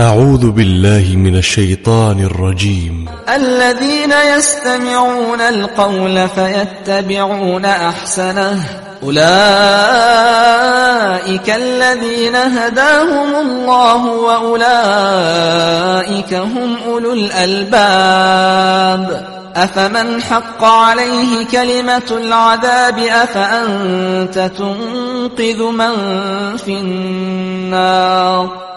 أعوذ بالله من الشيطان الرجيم. الذين يستمعون القول فيتبعون أحسنه. أولئك الذين هداهم الله وأولئك هم أولو الألباب. أفمن حق عليه كلمة العذاب؟ أفأنت تنقذ من في النار؟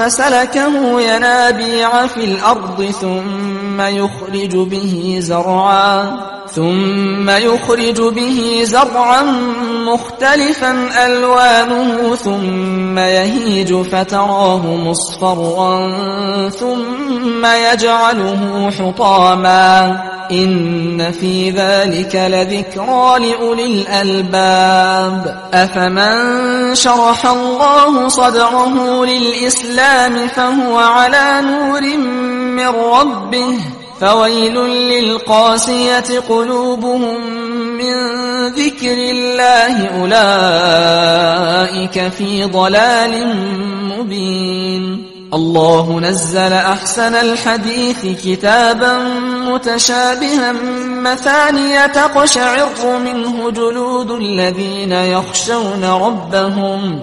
فسلكه ينابيع في الأرض ثم يخرج به زرعا ثم يخرج به زرعا مختلفا ألوانه ثم يهيج فتراه مصفرا ثم يجعله حطاما. إن في ذلك لذكرى لأولي الألباب. أفمن شرح الله صدره للإسلام فهو على نور من ربه. فويل للقاسية قلوبهم من ذكر الله. أولئك في ضلال مبين. الله نزل أحسن الحديث كتابا متشابها مثانية تقشعر منه جلود الذين يخشون ربهم.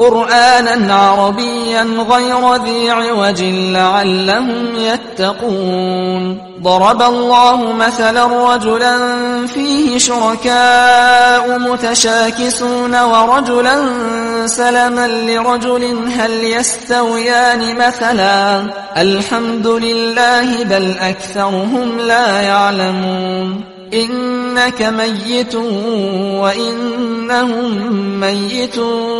قرآنا عربيا غير ذي عوج لعلهم يتقون. ضرب الله مثلا رجلا فيه شركاء متشاكسون ورجلا سلما لرجل هل يستويان مثلا. الحمد لله بل أكثرهم لا يعلمون. إنك ميت وإنهم ميتون.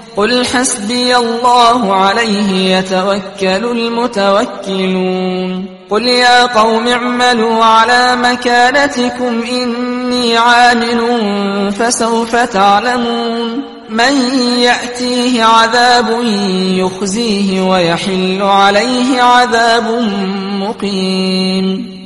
قل حسبي الله عليه يتوكل المتوكلون. قل يا قوم اعملوا على مكانتكم إني عامل فسوف تعلمون. من يأتيه عذاب يخزيه ويحل عليه عذاب مقيم.